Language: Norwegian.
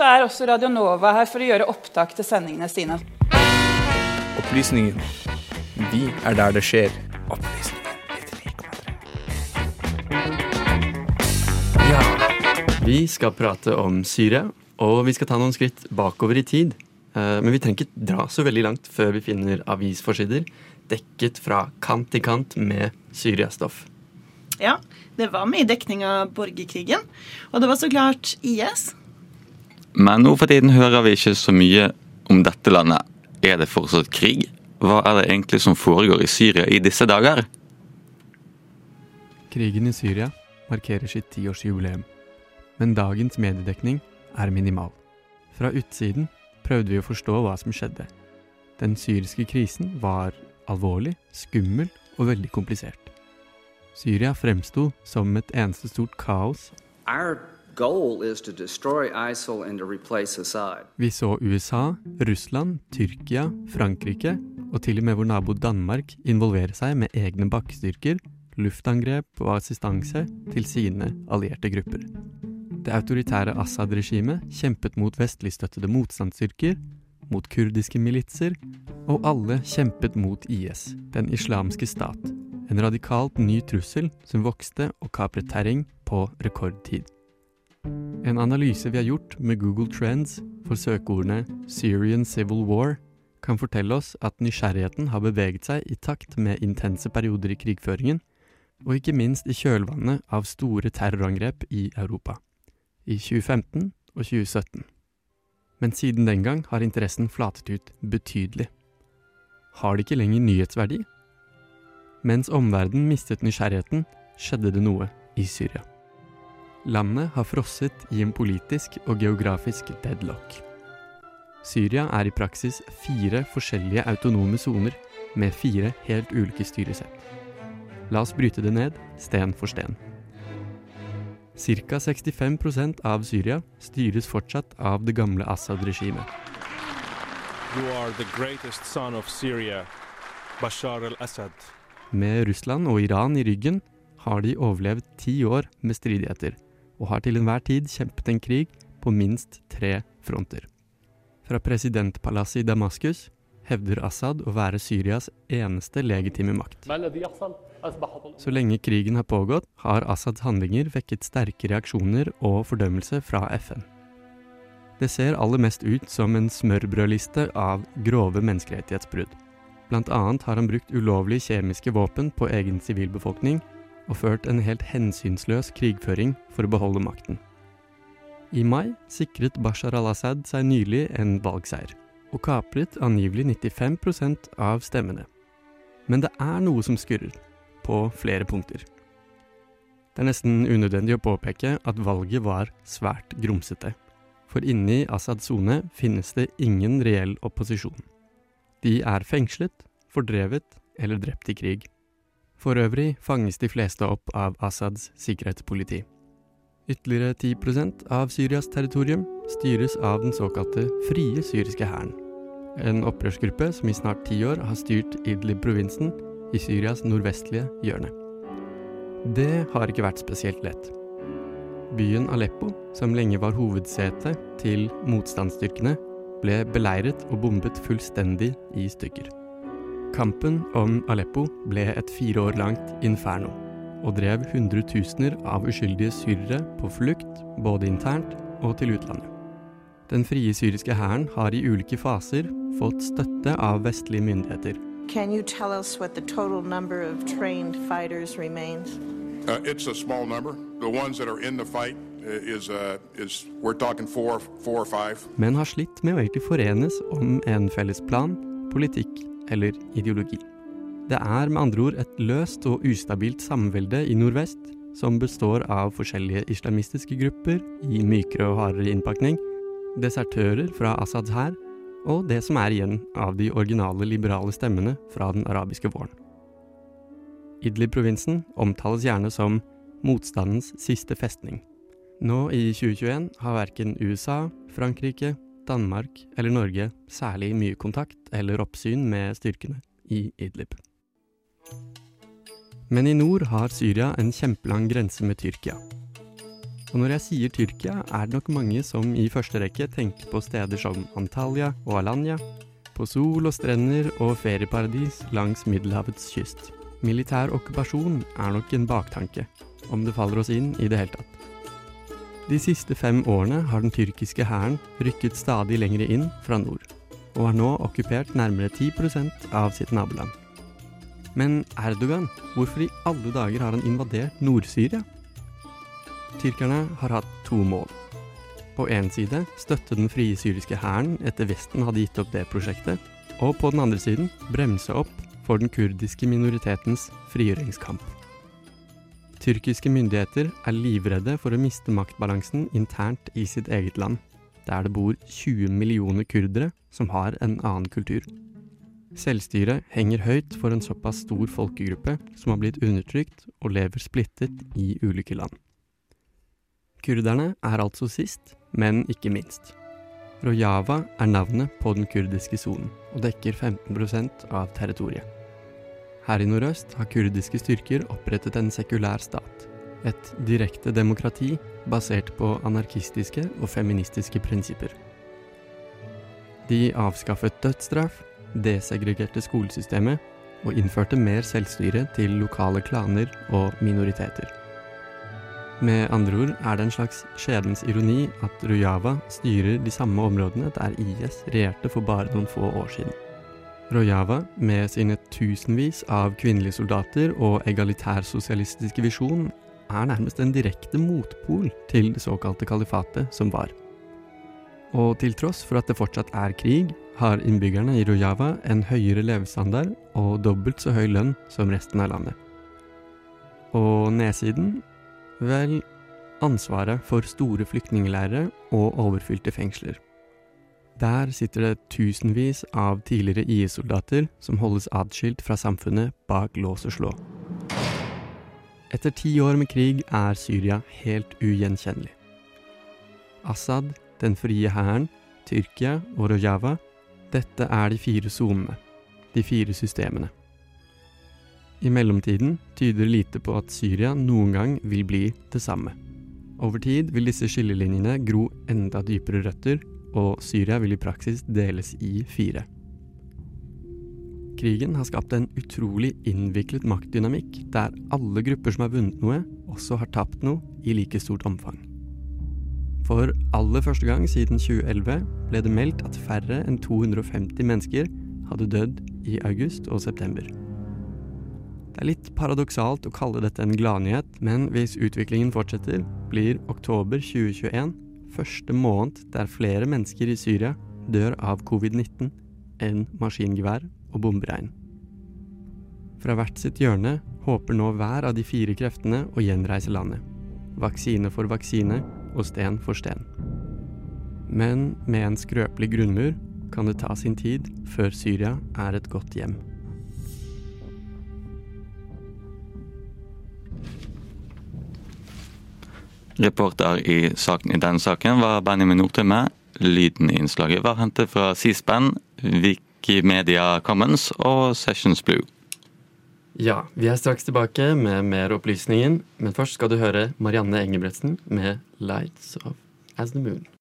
så er også Radio Nova her for å gjøre opptak til sendingene sine. Opplysningen. Vi er der det skjer. Opplysningen. Ja, vi skal prate om Syria, og vi skal ta noen skritt bakover i tid. Eh, Men vi trenger ikke dra så veldig langt før vi finner avisforsider dekket fra kant til kant med Syria-stoff. Ja, det var med i dekning av borgerkrigen. Og det var så klart IS. Men nå for tiden hører vi ikke så mye om dette landet. Er det fortsatt krig? Hva er det egentlig som foregår i Syria i disse dager? Krigen i Syria markerer sitt tiårsjubileum, men dagens mediedekning er minimal. Fra utsiden prøvde vi å forstå hva som skjedde. Den syriske krisen var alvorlig, skummel og veldig komplisert. Syria fremsto som et eneste stort kaos. Our Vi så USA, Russland, Tyrkia, Frankrike og til og med vår nabo Danmark involvere seg med egne bakkestyrker, luftangrep og assistanse til sine allierte grupper. Det autoritære Assad-regimet kjempet mot vestligstøttede motstandsstyrker, mot kurdiske militser, og alle kjempet mot IS, den islamske stat. En radikalt ny trussel som vokste og kapret terreng på rekordtid. En analyse vi har gjort med Google Trends for søkeordene 'Syrian Civil War', kan fortelle oss at nysgjerrigheten har beveget seg i takt med intense perioder i krigføringen, og ikke minst i kjølvannet av store terrorangrep i Europa. I 2015 og 2017. Men siden den gang har interessen flatet ut betydelig. Har det ikke lenger nyhetsverdi? Mens omverdenen mistet nysgjerrigheten, skjedde det noe i Syria. Landet har frosset i en politisk og geografisk deadlock. Syria er i praksis fire forskjellige autonome soner med fire helt ulike styresett. La oss bryte det ned, sten for sten. Ca. 65% av Syria styres fortsatt av det gamle Assad-regimet. Med Russland og Iran i ryggen har de overlevd ti år med stridigheter, og har til enhver tid kjempet en krig på minst tre fronter. Fra presidentpalasset i Damaskus hevder Assad å være Syrias eneste legitime makt. Så lenge krigen har pågått, har Assads handlinger vekket sterke reaksjoner og fordømmelse fra FN. Det ser aller mest ut som en smørbrødliste av grove menneskerettighetsbrudd. Blant annet har han brukt ulovlige kjemiske våpen på egen sivilbefolkning, og ført en helt hensynsløs krigføring for å beholde makten. I mai sikret Bashar al-Assad seg nylig en valgseier, og kapret angivelig 95% av stemmene. Men det er noe som skurrer, på flere punkter. Det er nesten unødvendig å påpeke at valget var svært grumsete, for inni Assads sone finnes det ingen reell opposisjon. De er fengslet, fordrevet eller drept i krig. For øvrig fanges de fleste opp av Assads sikkerhetspoliti. Ytterligere 10% av Syrias territorium styres av den såkalte frie syriske hæren. En opprørsgruppe som i snart ti år har styrt Idlib-provinsen i Syrias nordvestlige hjørne. Det har ikke vært spesielt lett. Byen Aleppo, som lenge var hovedsete til motstandsstyrkene, ble beleiret og bombet fullstendig i stykker. Kampen om Aleppo ble et fire år langt inferno, og drev hundretusener av uskyldige syrere på flukt, både internt og til utlandet. Den frie syriske hæren har i ulike faser fått støtte av vestlige myndigheter. Can you tell us what the total number of trained fighters remains? Uh, it's a small number. The ones that are in the fight uh, is, uh, is we're talking four, four or five. men har slitt med å egentlig forenes om en felles plan, politikk eller ideologi. Det er med andre ord et løst og ustabilt samvelde i nordvest, som består av forskjellige islamistiske grupper i mykere og hardere innpakning, desertører fra Assads hær, og det som er igjen av de originale liberale stemmene fra den arabiske våren. Idlib-provinsen omtales gjerne som motstandens siste festning. Nå i 2021 har verken USA, Frankrike, Danmark eller Norge særlig mye kontakt eller oppsyn med styrkene i Idlib. Men i nord har Syria en kjempelang grense med Tyrkia. Og når jeg sier Tyrkia, er det nok mange som i første rekke tenker på steder som Antalya og Alanya, på sol og strender og ferieparadis langs Middelhavets kyst. Militær okkupasjon er nok en baktanke, om det faller oss inn i det hele tatt. De siste fem årene har den tyrkiske hæren rykket stadig lenger inn fra nord, og har nå okkupert nærmere 10% av sitt naboland. Men Erdogan, hvorfor i alle dager har han invadert Nord-Syria? Tyrkerne har hatt to mål. På én side støtte den frie syriske hæren etter Vesten hadde gitt opp det prosjektet, og på den andre siden bremse opp for den kurdiske minoritetens frigjøringskamp. Tyrkiske myndigheter er livredde for å miste maktbalansen internt i sitt eget land, der det bor 20 millioner kurdere som har en annen kultur. Selvstyret henger høyt for en såpass stor folkegruppe som har blitt undertrykt og lever splittet i ulike land. Kurderne er altså sist, men ikke minst. Rojava er navnet på den kurdiske sonen, og dekker 15% av territoriet. Her i nordøst har kurdiske styrker opprettet en sekulær stat. Et direkte demokrati basert på anarkistiske og feministiske prinsipper. De avskaffet dødsstraff, desegregerte skolesystemet og innførte mer selvstyre til lokale klaner og minoriteter. Med andre ord er det en slags skjebnens ironi at Rojava styrer de samme områdene der IS regjerte for bare noen få år siden. Rojava, med sine tusenvis av kvinnelige soldater og egalitærsosialistiske visjon, er nærmest en direkte motpol til det såkalte kalifatet som var. Og til tross for at det fortsatt er krig, har innbyggerne i Rojava en høyere levestandard og dobbelt så høy lønn som resten av landet. Og nedsiden Vel, ansvaret for store flyktningleirer og overfylte fengsler. Der sitter det tusenvis av tidligere IS-soldater som holdes atskilt fra samfunnet bak lås og slå. Etter ti år med krig er Syria helt ugjenkjennelig. Assad, den frie hæren, Tyrkia og Rojava, dette er de fire sonene, de fire systemene. I mellomtiden tyder lite på at Syria noen gang vil bli det samme. Over tid vil disse skillelinjene gro enda dypere røtter, og Syria vil i praksis deles i fire. Krigen har skapt en utrolig innviklet maktdynamikk, der alle grupper som har vunnet noe, også har tapt noe i like stort omfang. For aller første gang siden 2011 ble det meldt at færre enn 250 mennesker hadde dødd i august og september. Det er litt paradoksalt å kalle dette en gladnyhet, men hvis utviklingen fortsetter, blir oktober 2021 første måned der flere mennesker i Syria dør av covid-19 enn maskingevær og bomberegn. Fra hvert sitt hjørne håper nå hver av de fire kreftene å gjenreise landet. Vaksine for vaksine og sten for sten. Men med en skrøpelig grunnmur kan det ta sin tid før Syria er et godt hjem. Reporter i, saken, i denne saken var Benjamin Nordtømme. Lyden i innslaget var hentet fra C-SPAN, Wikimedia Commons og Sessions Blue. Ja, vi er straks tilbake med mer opplysninger, men først skal du høre Marianne Engebretsen med 'Lights of As The Moon'.